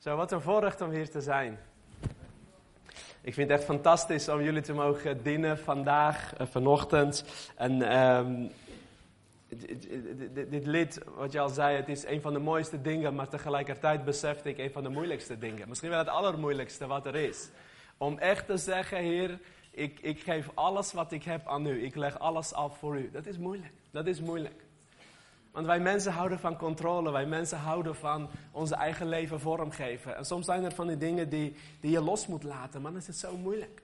Zo, wat een voorrecht om hier te zijn. Ik vind het echt fantastisch om jullie te mogen dienen vandaag, uh, vanochtend. En um, dit lied, wat je al zei, het is een van de mooiste dingen, maar tegelijkertijd besefte ik een van de moeilijkste dingen. Misschien wel het allermoeilijkste wat er is. Om echt te zeggen, Heer, ik, ik geef alles wat ik heb aan u. Ik leg alles af voor u. Dat is moeilijk. Dat is moeilijk. Want wij mensen houden van controle. Wij mensen houden van onze eigen leven vormgeven. En soms zijn er van die dingen die, die je los moet laten. Maar dan is het zo moeilijk.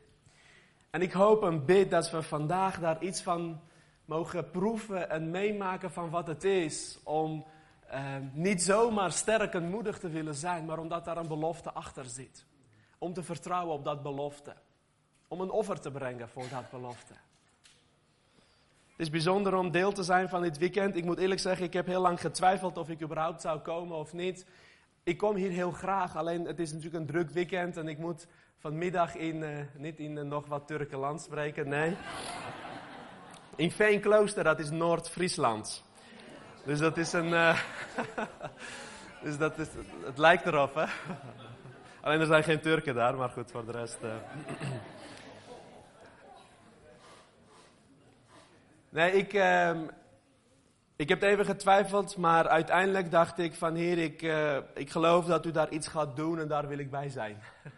En ik hoop en bid dat we vandaag daar iets van mogen proeven en meemaken van wat het is. Om eh, niet zomaar sterk en moedig te willen zijn, maar omdat daar een belofte achter zit. Om te vertrouwen op dat belofte. Om een offer te brengen voor dat belofte. Het is bijzonder om deel te zijn van dit weekend. Ik moet eerlijk zeggen, ik heb heel lang getwijfeld of ik überhaupt zou komen of niet. Ik kom hier heel graag, alleen het is natuurlijk een druk weekend en ik moet vanmiddag in, uh, niet in uh, nog wat Turkenland spreken, nee. In Veenklooster, dat is Noord-Friesland. Dus dat is een. Uh, dus dat is, het lijkt erop, hè? Alleen er zijn geen Turken daar, maar goed, voor de rest. Nee, ik, uh, ik heb even getwijfeld, maar uiteindelijk dacht ik van Heer, ik, uh, ik geloof dat u daar iets gaat doen en daar wil ik bij zijn.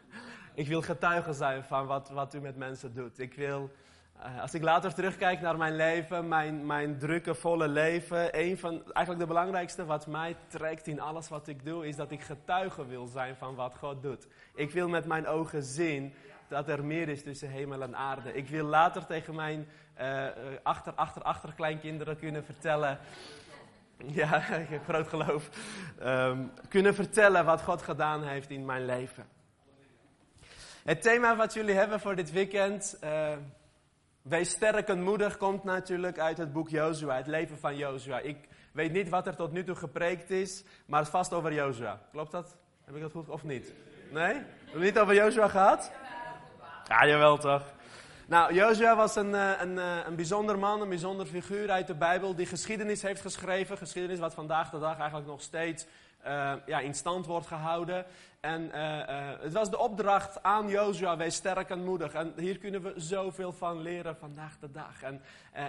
ik wil getuige zijn van wat, wat u met mensen doet. Ik wil, uh, als ik later terugkijk naar mijn leven, mijn, mijn drukke, volle leven, een van, eigenlijk de belangrijkste wat mij trekt in alles wat ik doe, is dat ik getuige wil zijn van wat God doet. Ik wil met mijn ogen zien dat er meer is tussen hemel en aarde. Ik wil later tegen mijn uh, achter, achter, achter kleinkinderen kunnen vertellen. Ja, ik heb groot geloof. Um, kunnen vertellen wat God gedaan heeft in mijn leven. Het thema wat jullie hebben voor dit weekend. Uh, wees sterk en moedig komt natuurlijk uit het boek Jozua, het leven van Jozua. Ik weet niet wat er tot nu toe gepreekt is, maar vast over Jozua. Klopt dat? Heb ik dat goed of niet? Nee? Hebben niet over Jozua gehad? Ja, jawel toch. Nou, Jozua was een, eh, een, eh, een bijzonder man, een bijzonder figuur uit de Bijbel die geschiedenis heeft geschreven. Geschiedenis wat vandaag de dag eigenlijk nog steeds uh, ja, in stand wordt gehouden. En het was de opdracht aan Jozua, wees sterk en moedig. En hier kunnen we zoveel van leren vandaag de dag. En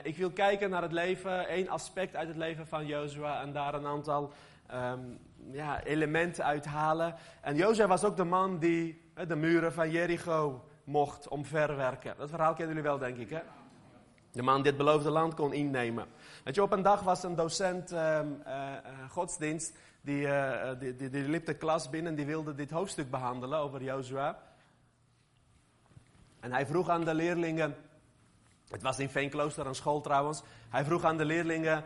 ik wil kijken naar het leven, één aspect uit het leven van Jozua en daar een aantal um, ja, elementen uithalen. En Jozua was ook de man die de muren van Jericho mocht omverwerken. Dat verhaal kennen jullie wel, denk ik, hè? De man die het beloofde land kon innemen. Weet je, op een dag was een docent uh, uh, godsdienst, die, uh, die, die, die, liep de klas binnen en die wilde dit hoofdstuk behandelen over Jozua. En hij vroeg aan de leerlingen, het was in Veenklooster, een school trouwens. Hij vroeg aan de leerlingen,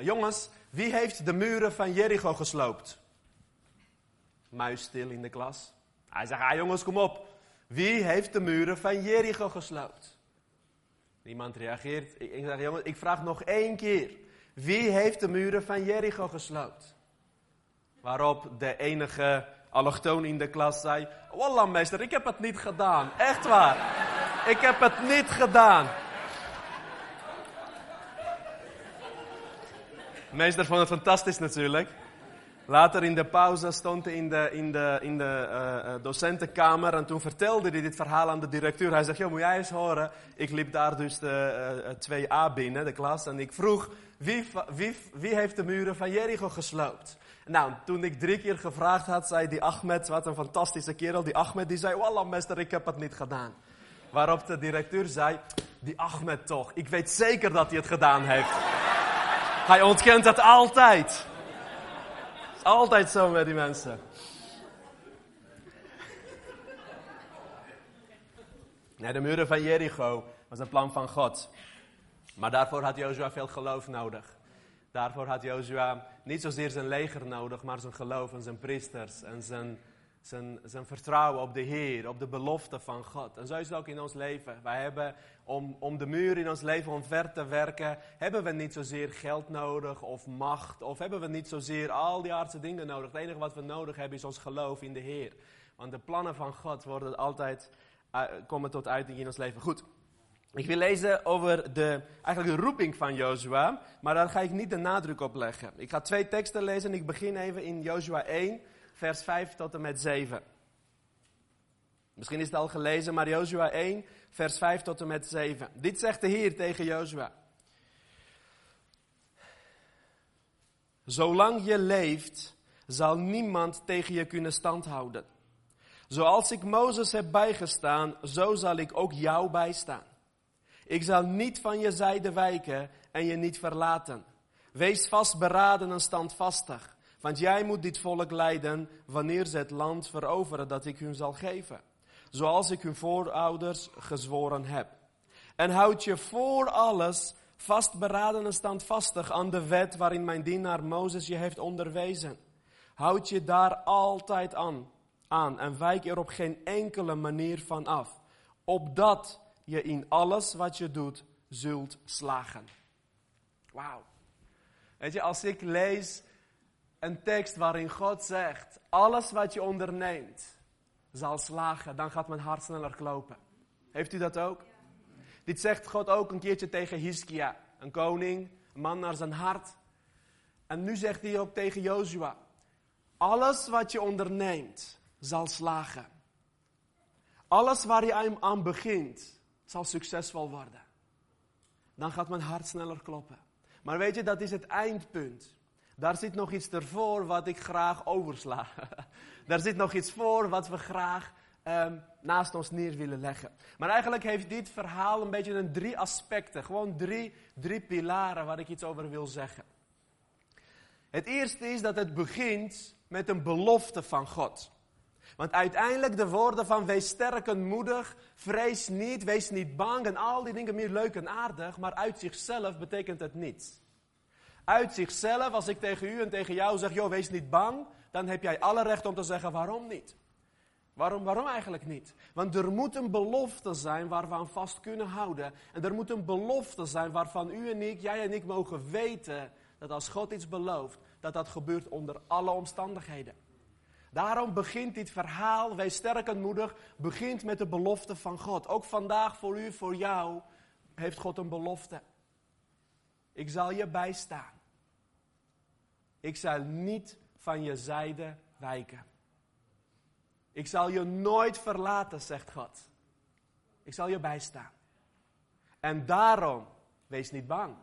jongens, wie heeft de muren van Jericho gesloopt? Muis stil in de klas. Hij zegt, ah jongens, kom op. Wie heeft de muren van Jericho gesloopt? Niemand reageert. Ik, zeg, jongens, ik vraag nog één keer. Wie heeft de muren van Jericho gesloopt? Waarop de enige allochtoon in de klas zei: Wallah, meester, ik heb het niet gedaan. Echt waar. Ik heb het niet gedaan. Meester vond het fantastisch natuurlijk. Later in de pauze stond hij in de, in de, in de uh, docentenkamer en toen vertelde hij dit verhaal aan de directeur. Hij zegt, joh, moet jij eens horen. Ik liep daar dus de uh, 2A binnen, de klas, en ik vroeg, wie, wie, wie heeft de muren van Jericho gesloopt? Nou, toen ik drie keer gevraagd had, zei die Ahmed, wat een fantastische kerel, die Ahmed, die zei, wallah meester, ik heb het niet gedaan. Waarop de directeur zei, die Ahmed toch, ik weet zeker dat hij het gedaan heeft. hij ontkent het altijd. Altijd zo met die mensen. Nee, de muren van Jericho was een plan van God. Maar daarvoor had Jozua veel geloof nodig. Daarvoor had Jozua niet zozeer zijn leger nodig, maar zijn geloof en zijn priesters en zijn zijn, zijn vertrouwen op de Heer, op de belofte van God. En zo is het ook in ons leven. Wij hebben om, om de muur in ons leven omver te werken, hebben we niet zozeer geld nodig of macht, of hebben we niet zozeer al die aardse dingen nodig. Het enige wat we nodig hebben is ons geloof in de Heer. Want de plannen van God worden altijd, uh, komen tot uiting in ons leven. Goed. Ik wil lezen over de, eigenlijk de roeping van Jozua, maar daar ga ik niet de nadruk op leggen. Ik ga twee teksten lezen en ik begin even in Jozua 1, vers 5 tot en met 7. Misschien is het al gelezen, maar Jozua 1, vers 5 tot en met 7. Dit zegt de Heer tegen Jozua. Zolang je leeft, zal niemand tegen je kunnen standhouden. Zoals ik Mozes heb bijgestaan, zo zal ik ook jou bijstaan. Ik zal niet van je zijde wijken en je niet verlaten. Wees vastberaden en standvastig, want jij moet dit volk leiden wanneer ze het land veroveren dat ik hun zal geven. Zoals ik hun voorouders gezworen heb. En houd je voor alles vastberaden en standvastig aan de wet waarin mijn dienaar Mozes je heeft onderwezen. Houd je daar altijd aan, aan en wijk er op geen enkele manier van af, opdat je in alles wat je doet zult slagen. Wauw. Weet je, als ik lees een tekst waarin God zegt, alles wat je onderneemt zal slagen, dan gaat mijn hart sneller kloppen. Heeft u dat ook? Dit zegt God ook een keertje tegen Hiskia, een koning, een man naar zijn hart. En nu zegt hij ook tegen Jozua, alles wat je onderneemt zal slagen. Alles waar je aan begint zal succesvol worden. Dan gaat mijn hart sneller kloppen. Maar weet je, dat is het eindpunt. Daar zit nog iets ervoor wat ik graag oversla. Daar zit nog iets voor wat we graag um, naast ons neer willen leggen. Maar eigenlijk heeft dit verhaal een beetje een drie aspecten. Gewoon drie, drie pilaren waar ik iets over wil zeggen. Het eerste is dat het begint met een belofte van God. Want uiteindelijk de woorden van wees sterk en moedig, vrees niet, wees niet bang en al die dingen meer leuk en aardig, maar uit zichzelf betekent het niets. Uit zichzelf, als ik tegen u en tegen jou zeg, joh, wees niet bang, dan heb jij alle recht om te zeggen waarom niet. Waarom, waarom eigenlijk niet? Want er moet een belofte zijn waar we aan vast kunnen houden. En er moet een belofte zijn waarvan u en ik, jij en ik mogen weten dat als God iets belooft, dat dat gebeurt onder alle omstandigheden. Daarom begint dit verhaal, wees sterk en moedig, begint met de belofte van God. Ook vandaag voor u, voor jou, heeft God een belofte. Ik zal je bijstaan. Ik zal niet van je zijde wijken. Ik zal je nooit verlaten, zegt God. Ik zal je bijstaan. En daarom, wees niet bang.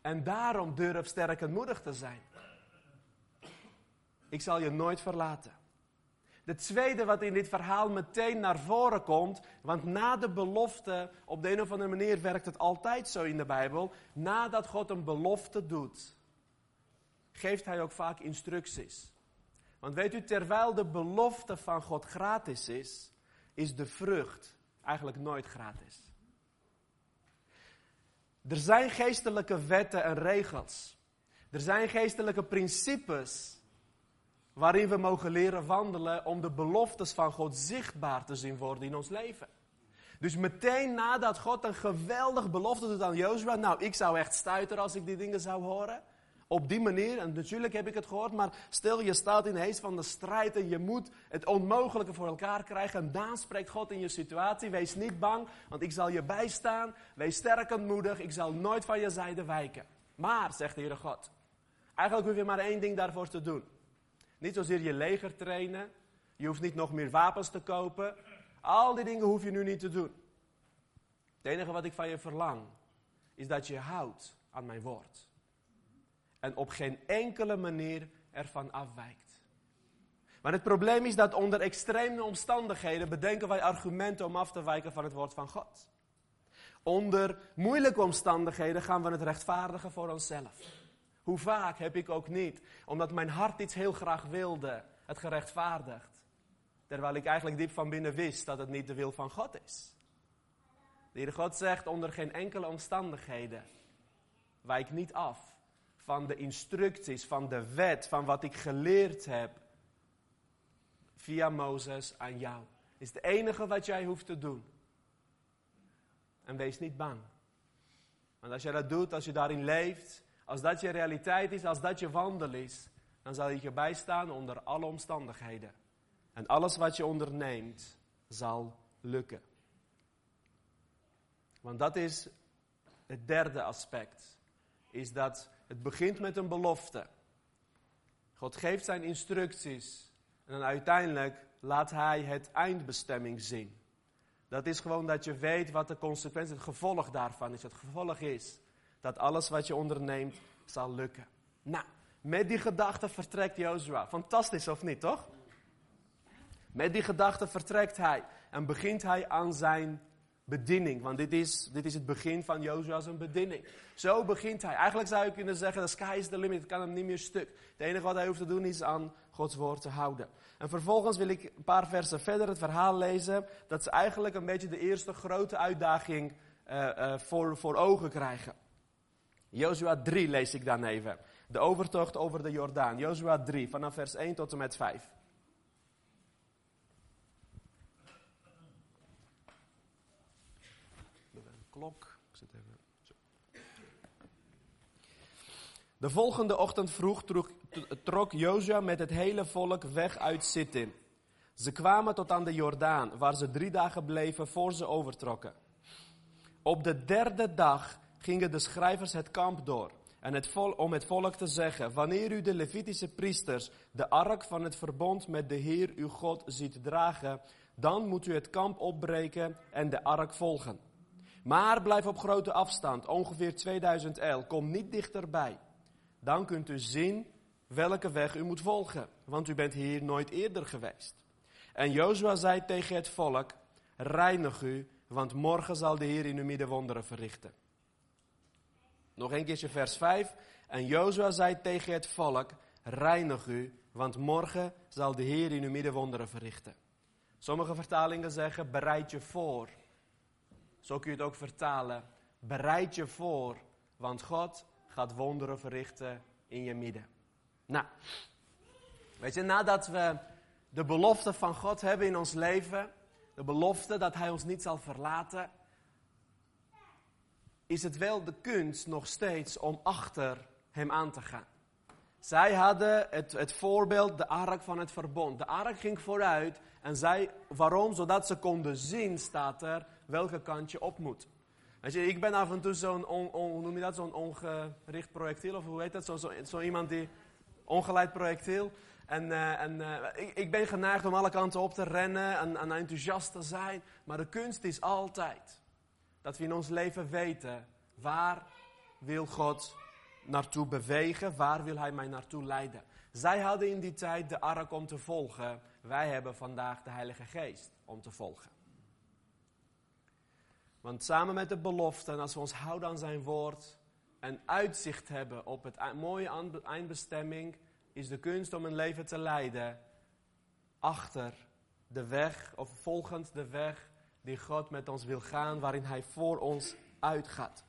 En daarom durf sterk en moedig te zijn. Ik zal je nooit verlaten. De tweede wat in dit verhaal meteen naar voren komt, want na de belofte, op de een of andere manier werkt het altijd zo in de Bijbel, nadat God een belofte doet, geeft hij ook vaak instructies. Want weet u, terwijl de belofte van God gratis is, is de vrucht eigenlijk nooit gratis. Er zijn geestelijke wetten en regels. Er zijn geestelijke principes waarin we mogen leren wandelen om de beloftes van God zichtbaar te zien worden in ons leven. Dus meteen nadat God een geweldig belofte doet aan Jozua, nou, ik zou echt stuiteren als ik die dingen zou horen. Op die manier, en natuurlijk heb ik het gehoord, maar stel je staat in de heest van de strijd en je moet het onmogelijke voor elkaar krijgen. En dan spreekt God in je situatie. Wees niet bang, want ik zal je bijstaan. Wees sterk en moedig, ik zal nooit van je zijde wijken. Maar, zegt de Heere God, eigenlijk hoef je maar één ding daarvoor te doen. Niet zozeer je leger trainen. Je hoeft niet nog meer wapens te kopen. Al die dingen hoef je nu niet te doen. Het enige wat ik van je verlang, is dat je houdt aan mijn woord. En op geen enkele manier ervan afwijkt. Maar het probleem is dat onder extreme omstandigheden bedenken wij argumenten om af te wijken van het woord van God. Onder moeilijke omstandigheden gaan we het rechtvaardigen voor onszelf. Hoe vaak heb ik ook niet, omdat mijn hart iets heel graag wilde, het gerechtvaardigd. Terwijl ik eigenlijk diep van binnen wist dat het niet de wil van God is. De Heer God zegt onder geen enkele omstandigheden, wijk niet af van de instructies, van de wet, van wat ik geleerd heb via Mozes aan jou. Is het enige wat jij hoeft te doen. En wees niet bang. Want als je dat doet, als je daarin leeft, als dat je realiteit is, als dat je wandel is, dan zal je bijstaan onder alle omstandigheden. En alles wat je onderneemt, zal lukken. Want dat is het derde aspect. Is dat het begint met een belofte. God geeft zijn instructies En uiteindelijk laat hij het eindbestemming zien. Dat is gewoon dat je weet wat de consequentie, het gevolg daarvan is. Het gevolg is dat alles wat je onderneemt zal lukken. Nou, met die gedachte vertrekt Jozua. Fantastisch of niet, toch? Met die gedachte vertrekt hij en begint hij aan zijn bediening. Want dit is, dit is het begin van Jozua's bediening. Zo begint hij. Eigenlijk zou je kunnen zeggen, de sky is the limit, het kan hem niet meer stuk. Het enige wat hij hoeft te doen is aan Gods woord te houden. En vervolgens wil ik een paar versen verder het verhaal lezen. Dat ze eigenlijk een beetje de eerste grote uitdaging uh, uh, voor, voor ogen krijgen. Jozua 3 lees ik dan even. De overtocht over de Jordaan. Jozua 3, vanaf vers 1 tot en met 5. Klok. Ik zit even. Zo. De volgende ochtend vroeg trok Jozua met het hele volk weg uit Sittim. Ze kwamen tot aan de Jordaan, waar ze drie dagen bleven voor ze overtrokken. Op de derde dag gingen de schrijvers het kamp door. En het vol, om het volk te zeggen, wanneer u de Levitische priesters de ark van het verbond met de Heer uw God ziet dragen, dan moet u het kamp opbreken en de ark volgen. Maar blijf op grote afstand, ongeveer 2000 el, kom niet dichterbij. Dan kunt u zien welke weg u moet volgen, want u bent hier nooit eerder geweest. En Jozua zei tegen het volk, reinig u, want morgen zal de Heer in uw midden wonderen verrichten. Nog een keertje vers 5. En Jozua zei tegen het volk, reinig u, want morgen zal de Heer in uw midden wonderen verrichten. Sommige vertalingen zeggen, bereid je voor. Zo kun je het ook vertalen. Bereid je voor, want God gaat wonderen verrichten in je midden. Nou, weet je, nadat we de belofte van God hebben in ons leven, de belofte dat Hij ons niet zal verlaten, is het wel de kunst nog steeds om achter Hem aan te gaan. Zij hadden het, het voorbeeld, de ark van het verbond. De ark ging vooruit en zij, waarom? Zodat ze konden zien, staat er, welke kant je op moet. Weet je, ik ben af en toe zo'n, on, on, noem dat, zo'n ongericht projectiel, of hoe heet dat? Zo, zo, zo iemand die, ongeleid projectiel. En, uh, en uh, ik, ik, ben geneigd om alle kanten op te rennen en, en enthousiast te zijn. Maar de kunst is altijd dat we in ons leven weten, waar wil God naartoe bewegen, waar wil Hij mij naartoe leiden. Zij hadden in die tijd de ark om te volgen. Wij hebben vandaag de Heilige Geest om te volgen. Want samen met de belofte, en als we ons houden aan zijn woord en uitzicht hebben op het mooie eindbestemming, is de kunst om een leven te leiden achter de weg, of volgend de weg die God met ons wil gaan, waarin Hij voor ons uitgaat.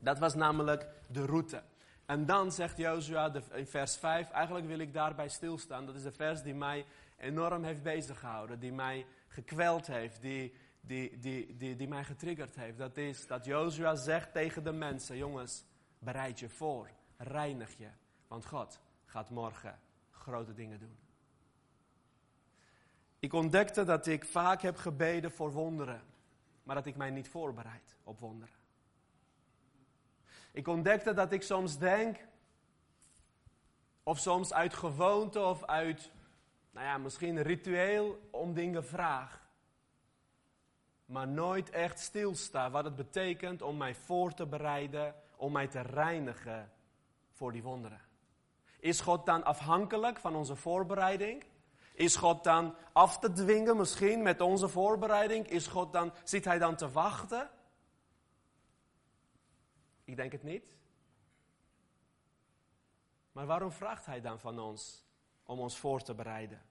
Dat was namelijk de route. En dan zegt Jozua in vers 5, eigenlijk wil ik daarbij stilstaan. Dat is de vers die mij enorm heeft beziggehouden, die mij gekweld heeft, die, die, die, die, die mij getriggerd heeft. Dat is dat Jozua zegt tegen de mensen, jongens, bereid je voor, reinig je, want God gaat morgen grote dingen doen. Ik ontdekte dat ik vaak heb gebeden voor wonderen, maar dat ik mij niet voorbereid op wonderen. Ik ontdekte dat ik soms denk, of soms uit gewoonte of uit, nou ja, misschien ritueel om dingen vraag. Maar nooit echt stilsta wat het betekent om mij voor te bereiden, om mij te reinigen voor die wonderen. Is God dan afhankelijk van onze voorbereiding? Is God dan af te dwingen misschien met onze voorbereiding? Is God dan, zit hij dan te wachten? Ik denk het niet. Maar waarom vraagt hij dan van ons om ons voor te bereiden?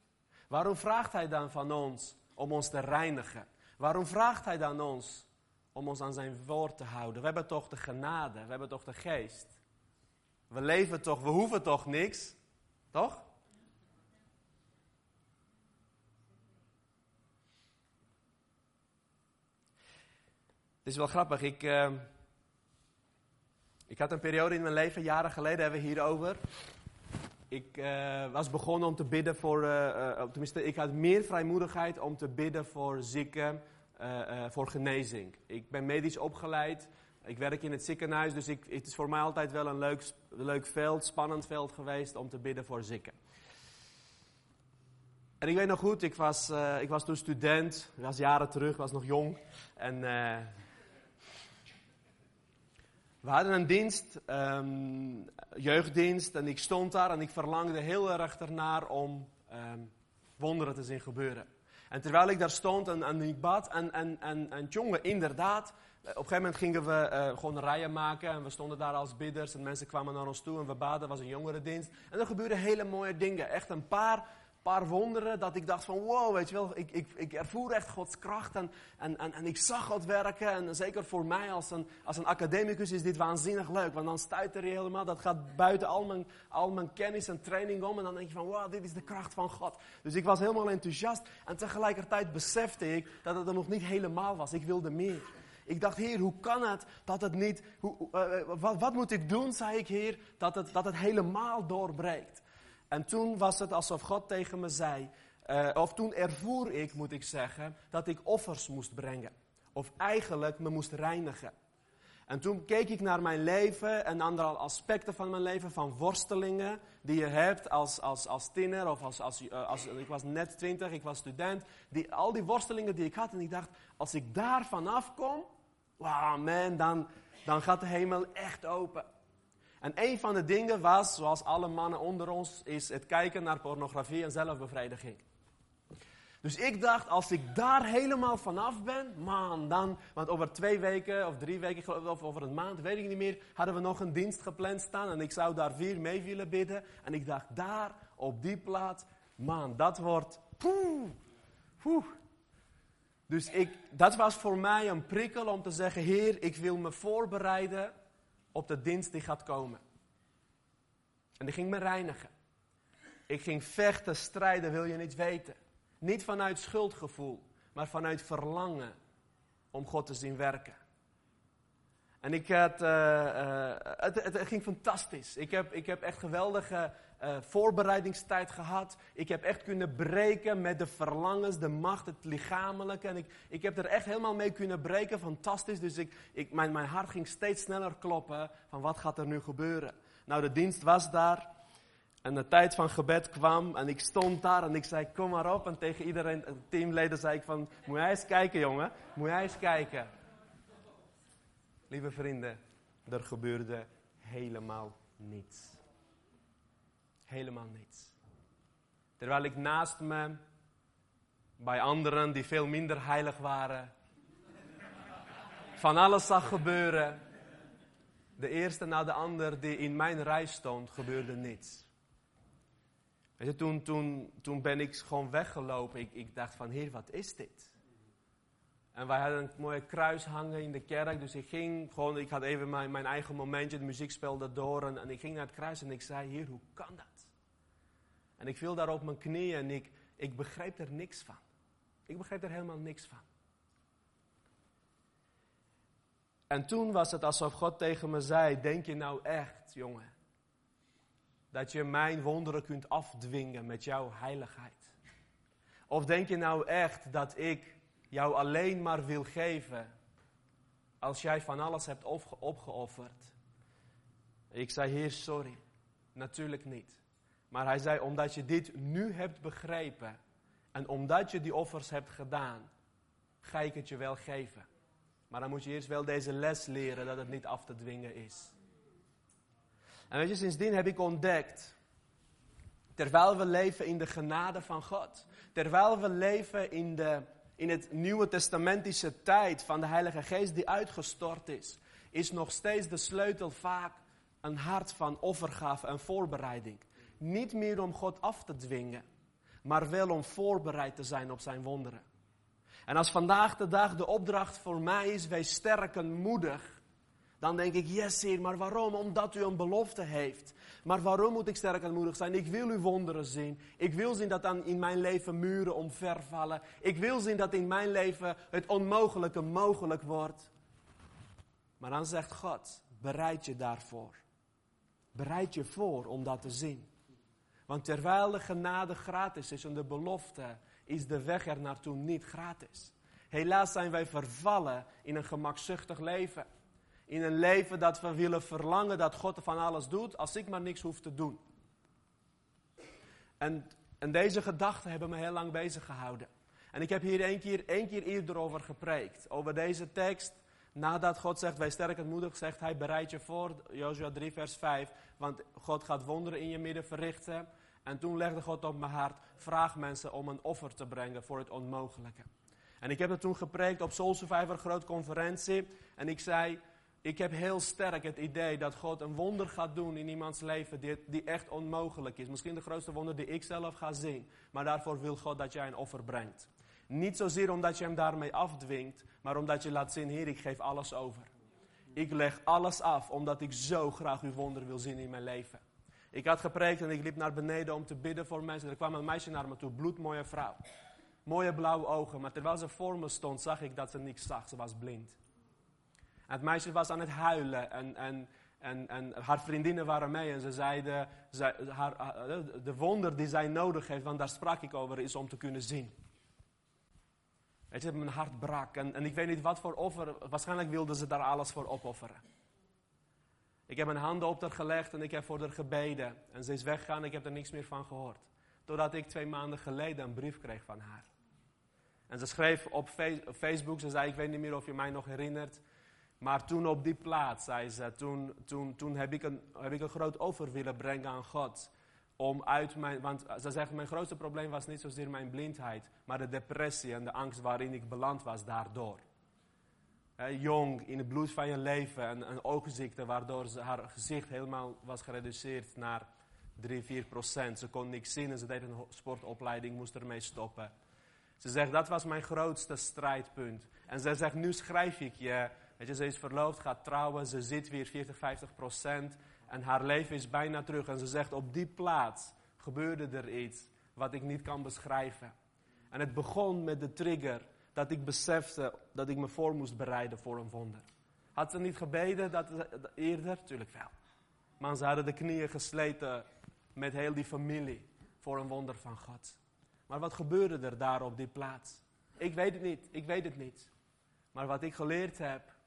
Waarom vraagt hij dan van ons om ons te reinigen? Waarom vraagt hij dan ons om ons aan zijn woord te houden? We hebben toch de genade, we hebben toch de geest. We leven toch, we hoeven toch niks? Toch? Is wel grappig. Ik, uh, ik had een periode in mijn leven, jaren geleden hebben we hierover. Ik uh, was begonnen om te bidden voor, uh, tenminste, ik had meer vrijmoedigheid om te bidden voor zieken, voor genezing. Ik ben medisch opgeleid. Ik werk in het ziekenhuis, dus ik, het is voor mij altijd wel een leuk, leuk veld, spannend veld geweest om te bidden voor zieken. En ik weet nog goed, ik was, ik was toen student, ik was jaren terug, was nog jong. En we hadden een dienst, um, jeugddienst, en ik stond daar en ik verlangde heel erg ernaar om um, wonderen te zien gebeuren. En terwijl ik daar stond en, en ik bad, en, en, en, en jongen, inderdaad, op een gegeven moment gingen we uh, gewoon rijen maken en we stonden daar als bidders en mensen kwamen naar ons toe en we baden, was een jongerendienst. En er gebeurden hele mooie dingen, echt een paar paar wonderen dat ik dacht van wow, weet je wel, ik, ik, ik ervoer echt Gods kracht en, en, en, en ik zag God werken. En zeker voor mij als een, als een academicus is dit waanzinnig leuk, want dan stuiter je helemaal, dat gaat buiten al mijn, al mijn kennis en training om en dan denk je van wow, dit is de kracht van God. Dus ik was helemaal enthousiast en tegelijkertijd besefte ik dat het er nog niet helemaal was, ik wilde meer. Ik dacht, Heer, hoe kan het dat het niet. Hoe, uh, wat, wat, moet ik doen, zei ik, Heer, dat het, dat het helemaal doorbreekt? En toen was het alsof God tegen me zei, uh, of toen ervoer ik, moet ik zeggen, dat ik offers moest brengen. Of eigenlijk me moest reinigen. En toen keek ik naar mijn leven en andere aspecten van mijn leven, van worstelingen die je hebt als, als, als tiener of als, als, eh, als, ik was net twintig, ik was student. Die, al die worstelingen die ik had en ik dacht, als ik daar vanaf kom, wow man, dan, dan gaat de hemel echt open. En een van de dingen was, zoals alle mannen onder ons, is het kijken naar pornografie en zelfbevrediging. Dus ik dacht, als ik daar helemaal vanaf ben, man, dan, want over twee weken of drie weken, of over een maand, weet ik niet meer, hadden we nog een dienst gepland staan en ik zou daar vier mee willen bidden. En ik dacht, daar, op die plaats, man, dat wordt, poeh, poeh. Dus ik, dat was voor mij een prikkel om te zeggen, Heer, ik wil me voorbereiden op de dienst die gaat komen. En die ging me reinigen. Ik ging vechten, strijden, wil je niet weten. Niet vanuit schuldgevoel, maar vanuit verlangen om God te zien werken. En ik had, uh, uh, het, het, ging fantastisch. Ik heb, ik heb echt geweldige uh, voorbereidingstijd gehad. Ik heb echt kunnen breken met de verlangens, de macht, het lichamelijke. En ik, ik heb er echt helemaal mee kunnen breken. Fantastisch. Dus ik, ik, mijn, mijn hart ging steeds sneller kloppen van wat gaat er nu gebeuren. Nou, de dienst was daar. En de tijd van gebed kwam en ik stond daar en ik zei, kom maar op. En tegen iedereen, teamleden zei ik van, moet jij eens kijken jongen, moet jij eens kijken. Lieve vrienden, er gebeurde helemaal niets. Helemaal niets. Terwijl ik naast me, bij anderen die veel minder heilig waren, van alles zag gebeuren. De eerste na de ander die in mijn rij stond, gebeurde niets. Weet je, toen, toen, toen ben ik gewoon weggelopen. Ik, ik dacht van, heer, wat is dit? En wij hadden een mooie kruis hangen in de kerk. Dus ik ging gewoon, ik had even mijn, mijn eigen momentje, de muziek speelde door. En, en ik ging naar het kruis en ik zei, heer, hoe kan dat? En ik viel daar op mijn knieën en ik, ik begreep er niks van. Ik begreep er helemaal niks van. En toen was het alsof God tegen me zei: Denk je nou echt, jongen, dat je mijn wonderen kunt afdwingen met jouw heiligheid? Of denk je nou echt dat ik jou alleen maar wil geven als jij van alles hebt opgeofferd? Ik zei: Heer, sorry, natuurlijk niet. Maar hij zei, omdat je dit nu hebt begrepen en omdat je die offers hebt gedaan, ga ik het je wel geven. Maar dan moet je eerst wel deze les leren dat het niet af te dwingen is. En weet je, sindsdien heb ik ontdekt, terwijl we leven in de genade van God, terwijl we leven in, de, in het Nieuwe Testamentische tijd van de Heilige Geest die uitgestort is, is nog steeds de sleutel vaak een hart van offergave en voorbereiding. Niet meer om God af te dwingen, maar wel om voorbereid te zijn op zijn wonderen. En als vandaag de dag de opdracht voor mij is, wees sterk en moedig, dan denk ik, yes Heer, maar waarom? Omdat u een belofte heeft. Maar waarom moet ik sterk en moedig zijn? Ik wil uw wonderen zien. Ik wil zien dat dan in mijn leven muren omvervallen. Ik wil zien dat in mijn leven het onmogelijke mogelijk wordt. Maar dan zegt God, bereid je daarvoor. Bereid je voor om dat te zien. Want terwijl de genade gratis is en de belofte, is de weg er naartoe niet gratis. Helaas zijn wij vervallen in een gemakzuchtig leven. In een leven dat we willen verlangen dat God van alles doet, als ik maar niks hoef te doen. En En deze gedachten hebben me heel lang bezig gehouden. En ik heb hier één keer, één keer eerder over gepreekt. Over deze tekst. Nadat God zegt, wij sterk en moedig, zegt hij, bereid je voor. Joshua 3 vers 5. Want God gaat wonderen in je midden verrichten. En toen legde God op mijn hart, vraag mensen om een offer te brengen voor het onmogelijke. En ik heb het toen gepreekt op Soul Survivor, groot conferentie. En ik zei, ik heb heel sterk het idee dat God een wonder gaat doen in iemands leven die, die echt onmogelijk is. Misschien de grootste wonder die ik zelf ga zien. Maar daarvoor wil God dat jij een offer brengt. Niet zozeer omdat je hem daarmee afdwingt, maar omdat je laat zien, Heer, ik geef alles over. Ik leg alles af, omdat ik zo graag uw wonder wil zien in mijn leven. Ik had gepreekt en ik liep naar beneden om te bidden voor mensen. Er kwam een meisje naar me toe, bloedmooie vrouw. Mooie blauwe ogen, maar terwijl ze voor me stond, zag ik dat ze niks zag. Ze was blind. Het meisje was aan het huilen en, en, en, en haar vriendinnen waren mee en ze zeiden, ze, haar, de wonder die zij nodig heeft, want daar sprak ik over, is om te kunnen zien. Weet je, mijn hart brak en, en ik weet niet wat voor offer, waarschijnlijk wilden ze daar alles voor opofferen. Ik heb mijn handen op haar gelegd en ik heb voor haar gebeden. En ze is weggegaan ik heb er niks meer van gehoord. Totdat ik twee maanden geleden een brief kreeg van haar. En ze schreef op Facebook, ze zei, ik weet niet meer of je mij nog herinnert. Maar toen op die plaats, zei ze, toen, toen, toen heb, ik een, heb ik een groot offer willen brengen aan God. Om uit mijn, want ze zegt, mijn grootste probleem was niet zozeer mijn blindheid, maar de depressie en de angst waarin ik beland was daardoor. jong, in het bloed van je leven, en een oogziekte, waardoor ze, haar gezicht helemaal was gereduceerd naar 3, 4 procent. Ze kon niks zien en ze deed een sportopleiding, moest ermee stoppen. Ze zegt, dat was mijn grootste strijdpunt. En ze zegt, nu schrijf ik je Weet je, ze is verloofd, gaat trouwen, ze zit weer 40, 50 procent. En haar leven is bijna terug. En ze zegt, op die plaats gebeurde er iets wat ik niet kan beschrijven. En het begon met de trigger dat ik besefte dat ik me voor moest bereiden voor een wonder. Had ze niet gebeden dat, eerder? Tuurlijk wel. Maar ze hadden de knieën gesleten met heel die familie voor een wonder van God. Maar wat gebeurde er daar op die plaats? Ik weet het niet, ik weet het niet. Maar wat ik geleerd heb,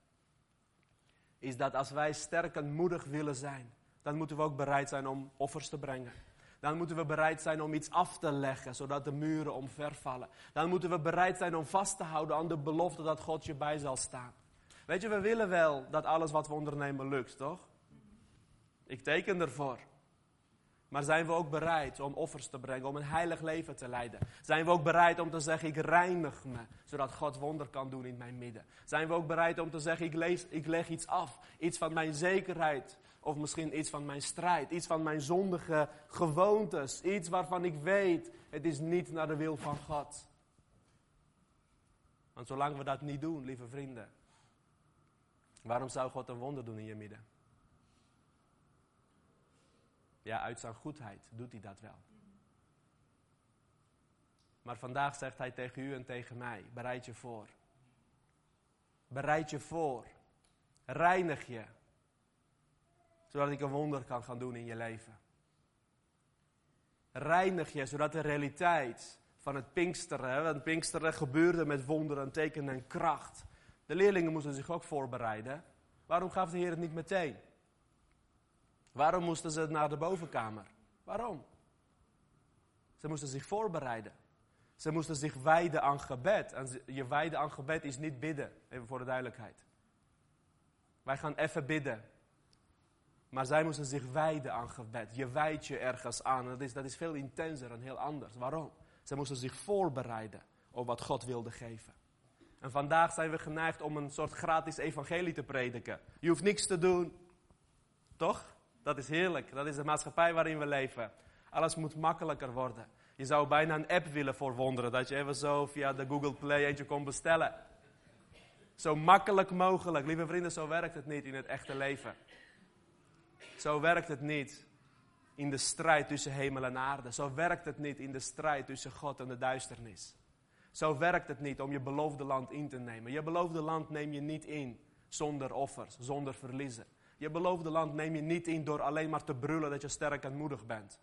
is dat als wij sterk en moedig willen zijn, dan moeten we ook bereid zijn om offers te brengen. Dan moeten we bereid zijn om iets af te leggen, zodat de muren omvervallen. Dan moeten we bereid zijn om vast te houden aan de belofte dat God je bij zal staan. Weet je, we willen wel dat alles wat we ondernemen lukt, toch? Ik teken ervoor. Maar zijn we ook bereid om offers te brengen, om een heilig leven te leiden? Zijn we ook bereid om te zeggen, ik reinig me, zodat God wonder kan doen in mijn midden? Zijn we ook bereid om te zeggen, ik, ik leg iets af, iets van mijn zekerheid, of misschien iets van mijn strijd, iets van mijn zondige gewoontes, iets waarvan ik weet, het is niet naar de wil van God. Want zolang we dat niet doen, lieve vrienden, waarom zou God een wonder doen in je midden? Ja, uit zijn goedheid doet hij dat wel. Maar vandaag zegt hij tegen u en tegen mij: bereid je voor. Bereid je voor. Reinig je. Zodat ik een wonder kan gaan doen in je leven. Reinig je, zodat de realiteit van het Pinksteren, want Pinksteren gebeurde met wonderen, tekenen en kracht. De leerlingen moesten zich ook voorbereiden. Waarom gaf de Heer het niet meteen? Waarom moesten ze naar de bovenkamer? Waarom? Ze moesten zich voorbereiden. Ze moesten zich wijden aan gebed. En je wijden aan gebed is niet bidden, even voor de duidelijkheid. Wij gaan even bidden. Maar zij moesten zich wijden aan gebed. Je wijdt je ergens aan. Dat is, dat is veel intenser en heel anders. Waarom? Ze moesten zich voorbereiden op wat God wilde geven. En vandaag zijn we geneigd om een soort gratis evangelie te prediken. Je hoeft niks te doen. Toch? Dat is heerlijk. Dat is de maatschappij waarin we leven. Alles moet makkelijker worden. Je zou bijna een app willen voor wonderen. Dat je even zo via de Google Play eentje kon bestellen. Zo makkelijk mogelijk. Lieve vrienden, zo werkt het niet in het echte leven. Zo werkt het niet in de strijd tussen hemel en aarde. Zo werkt het niet in de strijd tussen God en de duisternis. Zo werkt het niet om je beloofde land in te nemen. Je beloofde land neem je niet in zonder offers, zonder verliezen. Je beloofde land neem je niet in door alleen maar te brullen dat je sterk en moedig bent.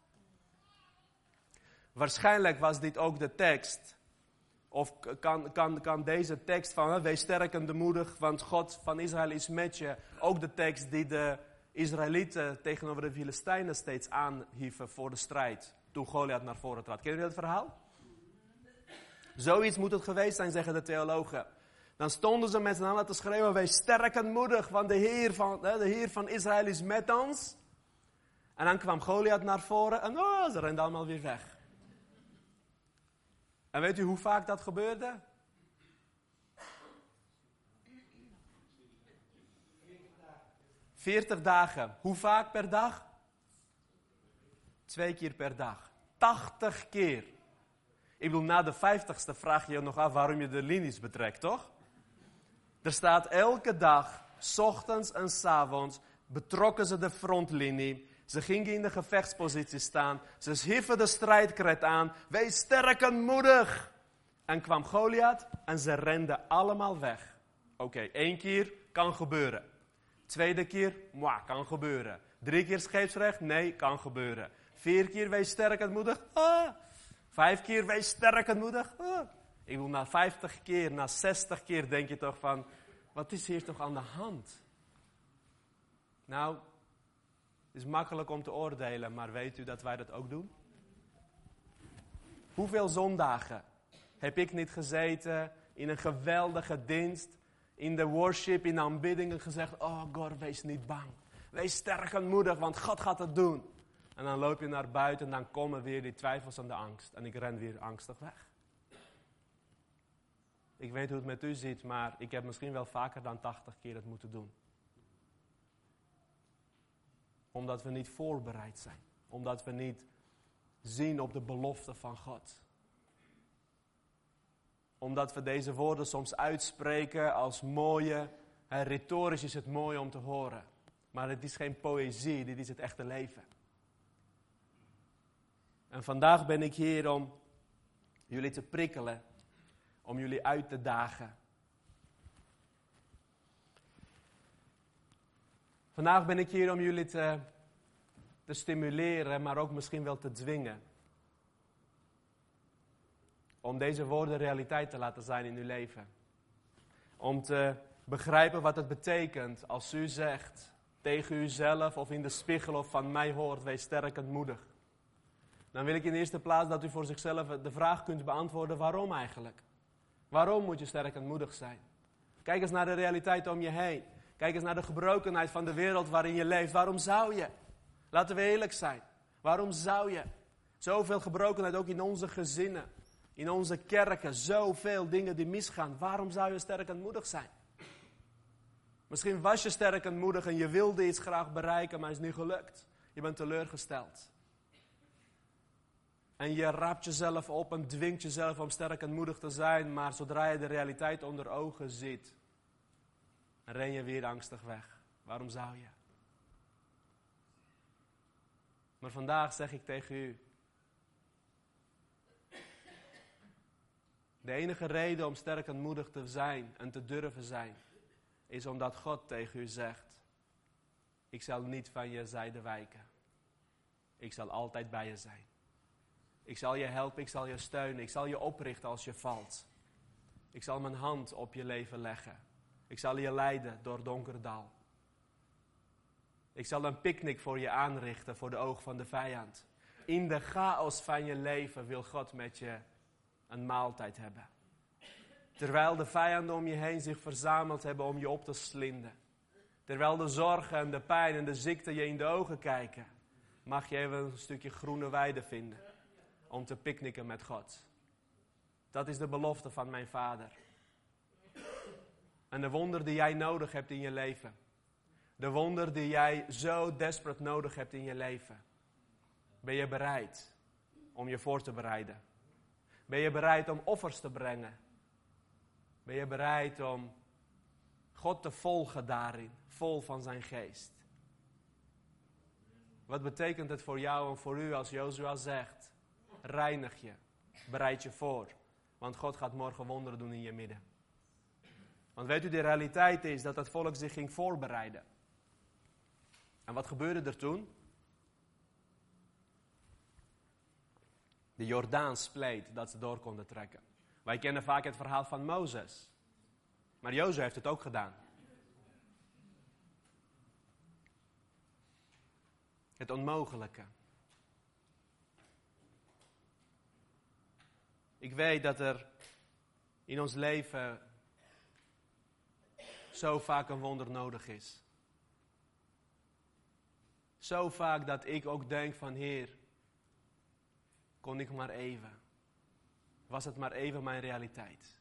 Waarschijnlijk was dit ook de tekst. Of kan, kan, kan deze tekst van wees sterk en moedig, want God van Israël is met je. Ook de tekst die de Israëlieten tegenover de Filistijnen steeds aanhieven voor de strijd. toen Goliath naar voren trad. Ken je dat verhaal? Zoiets moet het geweest zijn, zeggen de theologen. Dan stonden ze met z'n allen te schreeuwen, wees sterk en moedig, want de Heer van, de Heer van Israël is met ons. En dan kwam Goliath naar voren en oh, ze renden allemaal weer weg. En weet u hoe vaak dat gebeurde? Veertig dagen. Hoe vaak per dag? Twee keer per dag. Tachtig keer. Ik bedoel, na de vijftigste vraag je je nog af waarom je de linies betrekt, toch? Er staat elke dag, ochtends en s avonds, betrokken ze de frontlinie. Ze gingen in de gevechtspositie staan. Ze hieven de strijdkret aan. Wees sterk en moedig. En kwam Goliath en ze renden allemaal weg. Oké, één keer kan gebeuren. Tweede keer, moi, kan gebeuren. Drie keer scheepsrecht, nee, kan gebeuren. Vier keer, wees sterk en moedig. Ah. Vijf keer, wees sterk en moedig. Ah. Ik bedoel, na vijftig keer, na zestig keer denk je toch van, wat is hier toch aan de hand? Nou, is makkelijk om te oordelen, maar weet u dat wij dat ook doen? Hoeveel zondagen heb ik niet gezeten in een geweldige dienst, in de worship, in de aanbiddingen gezegd, oh God, wees niet bang. Wees sterk en moedig, want God gaat het doen. En dan loop je naar buiten en dan komen weer die twijfels en de angst. En ik ren weer angstig weg. Ik weet hoe het met u zit, maar ik heb misschien wel vaker dan 80 keer het moeten doen. Omdat we niet voorbereid zijn. Omdat we niet zien op de belofte van God. Omdat we deze woorden soms uitspreken als mooie. En retorisch is het mooi om te horen. Maar het is geen poëzie, dit is het echte leven. En vandaag ben ik hier om jullie te prikkelen, om jullie uit te dagen. Vandaag ben ik hier om jullie te, te stimuleren, maar ook misschien wel te dwingen. Om deze woorden realiteit te laten zijn in uw leven. Om te begrijpen wat het betekent als u zegt tegen uzelf of in de spiegel of van mij hoort, wees sterk en moedig. Dan wil ik in de eerste plaats dat u voor zichzelf de vraag kunt beantwoorden: waarom eigenlijk? Waarom moet je sterk en moedig zijn? Kijk eens naar de realiteit om je heen. Kijk eens naar de gebrokenheid van de wereld waarin je leeft. Waarom zou je? Laten we eerlijk zijn. Waarom zou je? Zoveel gebrokenheid ook in onze gezinnen, in onze kerken, zoveel dingen die misgaan. Waarom zou je sterk en moedig zijn? Misschien was je sterk en moedig en je wilde iets graag bereiken, maar is niet gelukt. Je bent teleurgesteld. En je raapt jezelf op en dwingt jezelf om sterk en moedig te zijn, maar zodra je de realiteit onder ogen ziet, ren je weer angstig weg. Waarom zou je? Maar vandaag zeg ik tegen u, de enige reden om sterk en moedig te zijn en te durven zijn, is omdat God tegen u zegt, ik zal niet van je zijde wijken. Ik zal altijd bij je zijn. Ik zal je helpen, ik zal je steunen, ik zal je oprichten als je valt. Ik zal mijn hand op je leven leggen. Ik zal je leiden door donker dal. Ik zal een picknick voor je aanrichten voor de oog van de vijand. In de chaos van je leven wil God met je een maaltijd hebben. Terwijl de vijanden om je heen zich verzameld hebben om je op te slinden. Terwijl de zorgen en de pijn en de ziekte je in de ogen kijken. Mag je even een stukje groene weide vinden om te picknicken met God. Dat is de belofte van mijn vader. En de wonder die jij nodig hebt in je leven. De wonder die jij zo desperate nodig hebt in je leven. Ben je bereid om je voor te bereiden? Ben je bereid om offers te brengen? Ben je bereid om God te volgen daarin, vol van zijn geest? Wat betekent het voor jou en voor u als Jozua zegt: reinig je. Bereid je voor. Want God gaat morgen wonderen doen in je midden. Want weet u, de realiteit is dat het volk zich ging voorbereiden. En wat gebeurde er toen? De Jordaan spleet dat ze door konden trekken. Wij kennen vaak het verhaal van Mozes. Maar Jozef heeft het ook gedaan. Het onmogelijke. Ik weet dat er in ons leven zo vaak een wonder nodig is. Zo vaak dat ik ook denk van Heer, kon ik maar even. Was het maar even mijn realiteit.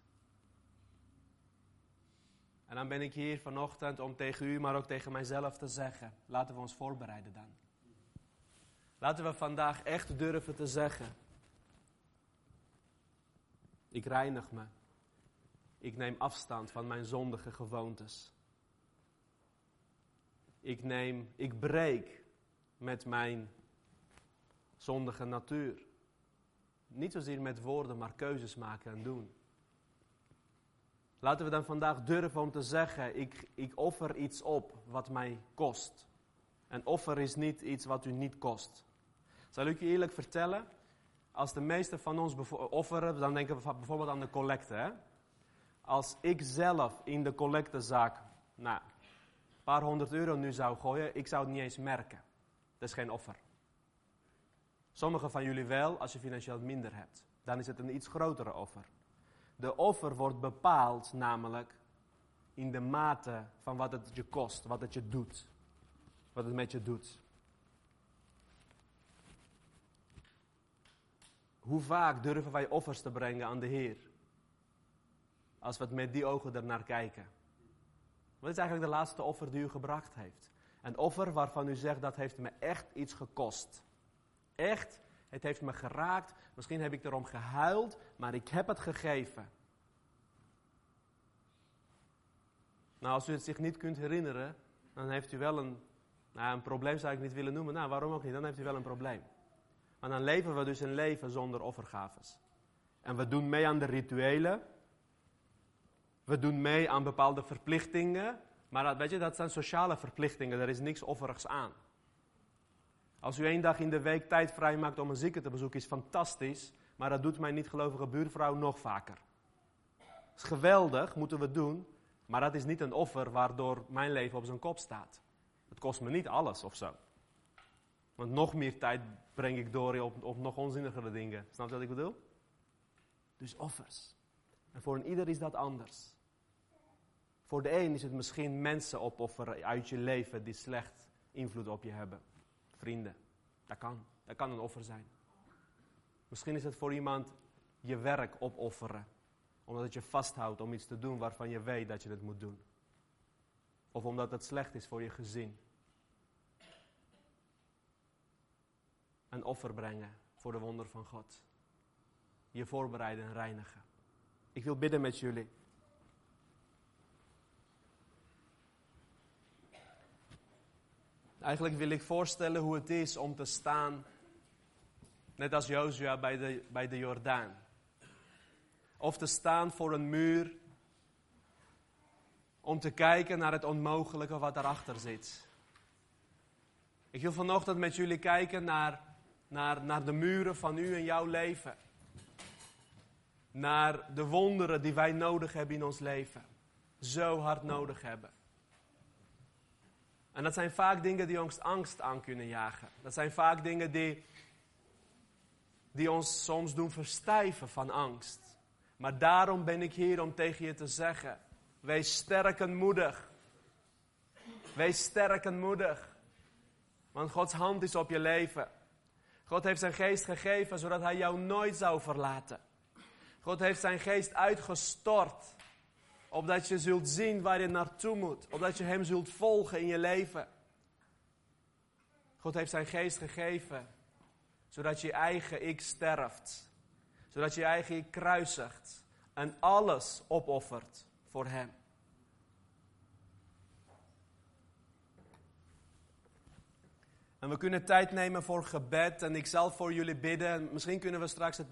En dan ben ik hier vanochtend om tegen u, maar ook tegen mijzelf te zeggen: laten we ons voorbereiden dan. Laten we vandaag echt durven te zeggen: ik reinig me. Ik neem afstand van mijn zondige gewoontes. Ik neem, ik breek met mijn zondige natuur. Niet zozeer met woorden, maar keuzes maken en doen. Laten we dan vandaag durven om te zeggen: ik, ik offer iets op wat mij kost. En offer is niet iets wat u niet kost. Zal ik u eerlijk vertellen? Als de meeste van ons offeren, dan denken we bijvoorbeeld aan de collecte. Als ik zelf in de collectezaak nou, een paar honderd euro nu zou gooien, ik zou het niet eens merken. Dat is geen offer. Sommigen van jullie wel, als je financieel minder hebt. Dan is het een iets grotere offer. De offer wordt bepaald namelijk in de mate van wat het je kost, wat het je doet. Wat het met je doet. Hoe vaak durven wij offers te brengen aan de Heer? Als we het met die ogen ernaar kijken. Wat is eigenlijk de laatste offer die u gebracht heeft? Een offer waarvan u zegt dat heeft me echt iets gekost. Echt, het heeft me geraakt. Misschien heb ik erom gehuild, maar ik heb het gegeven. Nou, als u het zich niet kunt herinneren, dan heeft u wel een, nou, een probleem zou ik niet willen noemen. Nou, waarom ook niet? Dan heeft u wel een probleem. Maar dan leven we dus een leven zonder offergaves. En we doen mee aan de rituelen. We doen mee aan bepaalde verplichtingen. Maar dat, weet je, dat zijn sociale verplichtingen. Er is niks offerigs aan. Als u één dag in de week tijd vrijmaakt om een zieke te bezoeken, is fantastisch. Maar dat doet mijn niet-gelovige buurvrouw nog vaker. Is geweldig, moeten we doen. Maar dat is niet een offer waardoor mijn leven op zijn kop staat. Het kost me niet alles of zo. Want nog meer tijd breng ik door op, op nog onzinnigere dingen. Snap je wat ik bedoel? Dus offers. En voor een ieder is dat anders. Voor de een is het misschien mensen opofferen uit je leven die slecht invloed op je hebben. Vrienden. Dat kan. Dat kan een offer zijn. Misschien is het voor iemand je werk opofferen. Omdat het je vasthoudt om iets te doen waarvan je weet dat je het moet doen. Of omdat het slecht is voor je gezin. Een offer brengen voor de wonder van God. Je voorbereiden en reinigen. Ik wil bidden met jullie. Eigenlijk wil ik voorstellen hoe het is om te staan, net als Jozua bij de, bij de Jordaan. Of te staan voor een muur om te kijken naar het onmogelijke wat daarachter zit. Ik wil vanochtend met jullie kijken naar, naar, naar de muren van u en jouw leven. Naar de wonderen die wij nodig hebben in ons leven. Zo hard nodig hebben. En dat zijn vaak dingen die ons angst aan kunnen jagen. Dat zijn vaak dingen die, die ons soms doen verstijven van angst. Maar daarom ben ik hier om tegen je te zeggen: wees sterk en moedig. Wees sterk en moedig. Want Gods hand is op je leven. God heeft zijn geest gegeven zodat hij jou nooit zou verlaten. God heeft zijn geest uitgestort Opdat je zult zien waar je naartoe moet. Opdat je Hem zult volgen in je leven. God heeft zijn geest gegeven. Zodat je eigen ik sterft. Zodat je eigen ik kruisigt. En alles opoffert voor Hem. En we kunnen tijd nemen voor gebed. En ik zal voor jullie bidden. Misschien kunnen we straks het,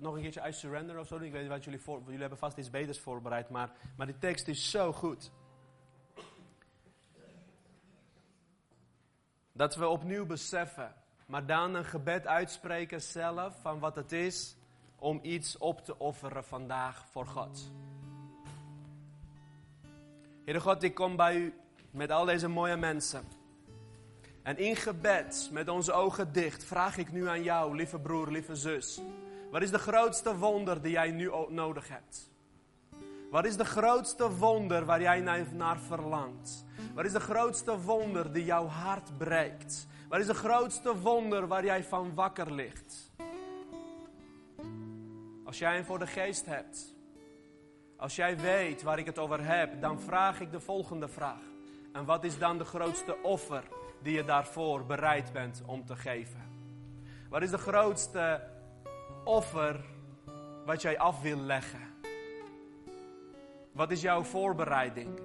nog een keertje uit surrender of zo. Ik weet niet wat jullie voor. Jullie hebben vast iets beters voorbereid. Maar, maar die tekst is zo goed. Dat we opnieuw beseffen. Maar dan een gebed uitspreken zelf. Van wat het is om iets op te offeren vandaag voor God. Heere God, ik kom bij u met al deze mooie mensen. En in gebed, met onze ogen dicht, vraag ik nu aan jou, lieve broer, lieve zus. Wat is de grootste wonder die jij nu nodig hebt? Wat is de grootste wonder waar jij naar verlangt? Wat is de grootste wonder die jouw hart breekt? Wat is de grootste wonder waar jij van wakker ligt? Als jij hem voor de geest hebt, als jij weet waar ik het over heb, dan vraag ik de volgende vraag. En wat is dan de grootste offer die je daarvoor bereid bent om te geven? Wat is de grootste offer wat jij af wil leggen? Wat is jouw voorbereiding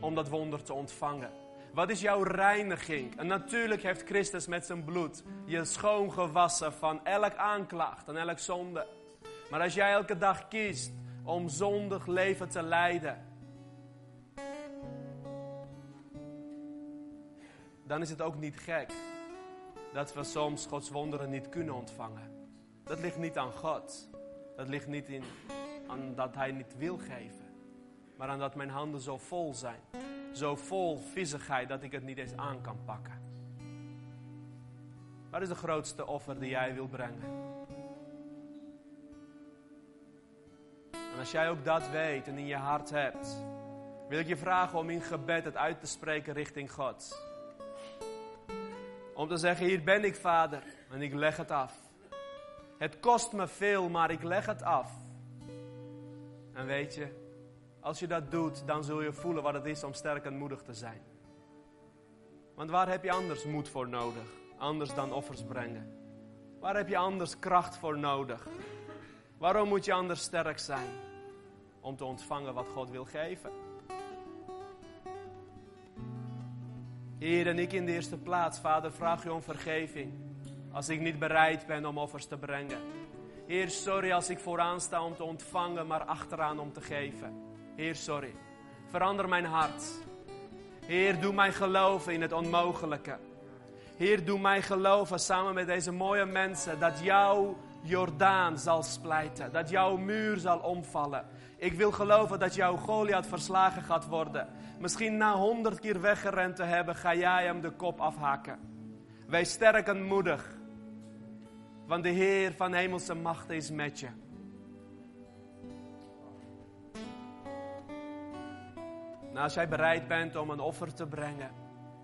om dat wonder te ontvangen? Wat is jouw reiniging? En natuurlijk heeft Christus met zijn bloed je schoongewassen van elk aanklacht en elk zonde. Maar als jij elke dag kiest om zondig leven te leiden, dan is het ook niet gek dat we soms Gods wonderen niet kunnen ontvangen. Dat ligt niet aan God. Dat ligt niet in, aan dat Hij niet wil geven. Maar aan dat mijn handen zo vol zijn. Zo vol viezigheid dat ik het niet eens aan kan pakken. Wat is de grootste offer die jij wil brengen? En als jij ook dat weet en in je hart hebt, wil ik je vragen om in gebed het uit te spreken richting God. Om te zeggen, hier ben ik vader en ik leg het af. Het kost me veel, maar ik leg het af. En weet je, als je dat doet, dan zul je voelen wat het is om sterk en moedig te zijn. Want waar heb je anders moed voor nodig? Anders dan offers brengen. Waar heb je anders kracht voor nodig? Waarom moet je anders sterk zijn? Om te ontvangen wat God wil geven. Heer, en ik in de eerste plaats, Vader, vraag u om vergeving. Als ik niet bereid ben om offers te brengen. Heer, sorry als ik vooraan sta om te ontvangen, maar achteraan om te geven. Heer, sorry. Verander mijn hart. Heer, doe mij geloven in het onmogelijke. Heer, doe mij geloven samen met deze mooie mensen dat jouw Jordaan zal splijten. Dat jouw muur zal omvallen. Ik wil geloven dat jouw Goliath verslagen gaat worden. Misschien na honderd keer weggerend te hebben, ga jij hem de kop afhakken. Wees sterk en moedig. Want de Heer van hemelse machten is met je. Nou, als jij bereid bent om een offer te brengen,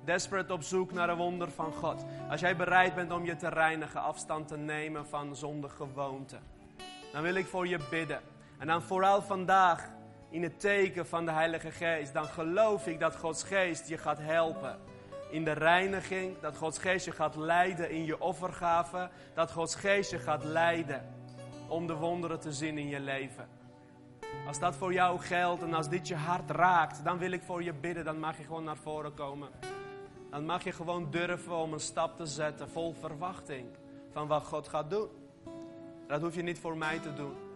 desperate op zoek naar een wonder van God. Als jij bereid bent om je te reinigen, afstand te nemen van zondige gewoonten, dan wil ik voor je bidden. En dan vooral vandaag in het teken van de Heilige Geest, dan geloof ik dat Gods Geest je gaat helpen in de reiniging, dat Gods Geest je gaat leiden in je offergave, dat Gods Geest je gaat leiden om de wonderen te zien in je leven. Als dat voor jou geldt en als dit je hart raakt, dan wil ik voor je bidden. Dan mag je gewoon naar voren komen. Dan mag je gewoon durven om een stap te zetten vol verwachting van wat God gaat doen. Dat hoef je niet voor mij te doen.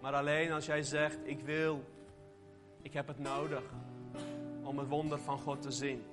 Maar alleen als jij zegt, ik wil, ik heb het nodig om het wonder van God te zien.